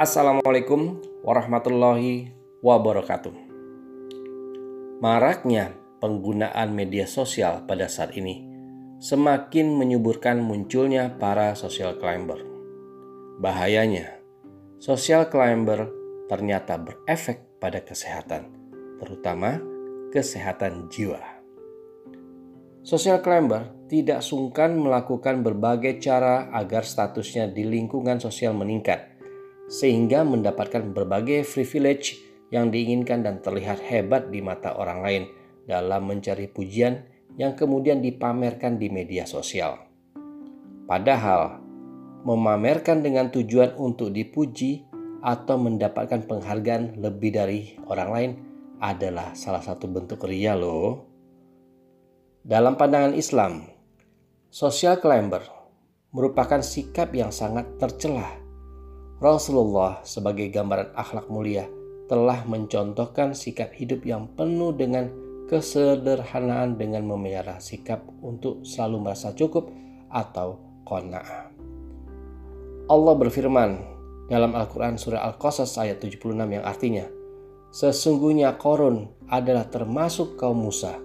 Assalamualaikum warahmatullahi wabarakatuh. Maraknya penggunaan media sosial pada saat ini semakin menyuburkan munculnya para social climber. Bahayanya, social climber ternyata berefek pada kesehatan, terutama kesehatan jiwa. Social climber tidak sungkan melakukan berbagai cara agar statusnya di lingkungan sosial meningkat sehingga mendapatkan berbagai privilege yang diinginkan dan terlihat hebat di mata orang lain dalam mencari pujian yang kemudian dipamerkan di media sosial. Padahal, memamerkan dengan tujuan untuk dipuji atau mendapatkan penghargaan lebih dari orang lain adalah salah satu bentuk ria loh. Dalam pandangan Islam, social climber merupakan sikap yang sangat tercelah Rasulullah sebagai gambaran akhlak mulia telah mencontohkan sikap hidup yang penuh dengan kesederhanaan dengan memelihara sikap untuk selalu merasa cukup atau qanaah. Allah berfirman dalam Al-Quran surah Al-Qasas ayat 76 yang artinya, Sesungguhnya Korun adalah termasuk kaum Musa,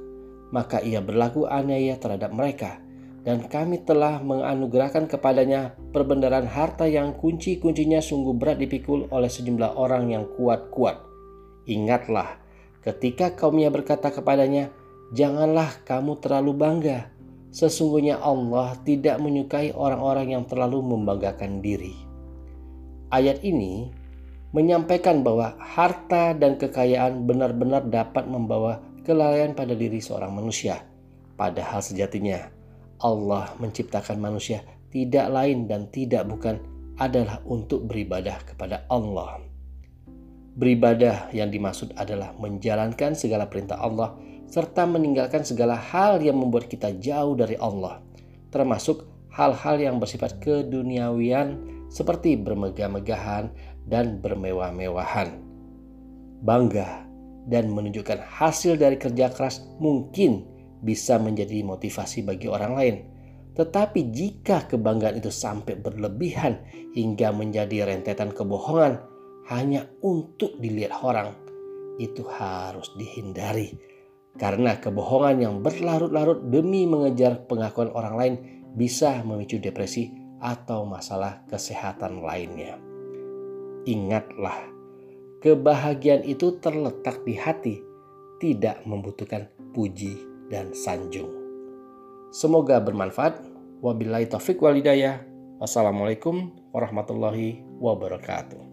maka ia berlaku aniaya terhadap mereka dan kami telah menganugerahkan kepadanya perbendaharaan harta yang kunci-kuncinya sungguh berat dipikul oleh sejumlah orang yang kuat-kuat. Ingatlah, ketika kaumnya berkata kepadanya, Janganlah kamu terlalu bangga. Sesungguhnya Allah tidak menyukai orang-orang yang terlalu membanggakan diri. Ayat ini menyampaikan bahwa harta dan kekayaan benar-benar dapat membawa kelalaian pada diri seorang manusia. Padahal sejatinya Allah menciptakan manusia tidak lain dan tidak bukan adalah untuk beribadah kepada Allah. Beribadah yang dimaksud adalah menjalankan segala perintah Allah serta meninggalkan segala hal yang membuat kita jauh dari Allah, termasuk hal-hal yang bersifat keduniawian seperti bermegah-megahan dan bermewah-mewahan. Bangga dan menunjukkan hasil dari kerja keras mungkin bisa menjadi motivasi bagi orang lain. Tetapi jika kebanggaan itu sampai berlebihan hingga menjadi rentetan kebohongan hanya untuk dilihat orang, itu harus dihindari. Karena kebohongan yang berlarut-larut demi mengejar pengakuan orang lain bisa memicu depresi atau masalah kesehatan lainnya. Ingatlah, kebahagiaan itu terletak di hati, tidak membutuhkan puji dan sanjung. Semoga bermanfaat. Wabillahi taufik walidayah. Wassalamualaikum warahmatullahi wabarakatuh.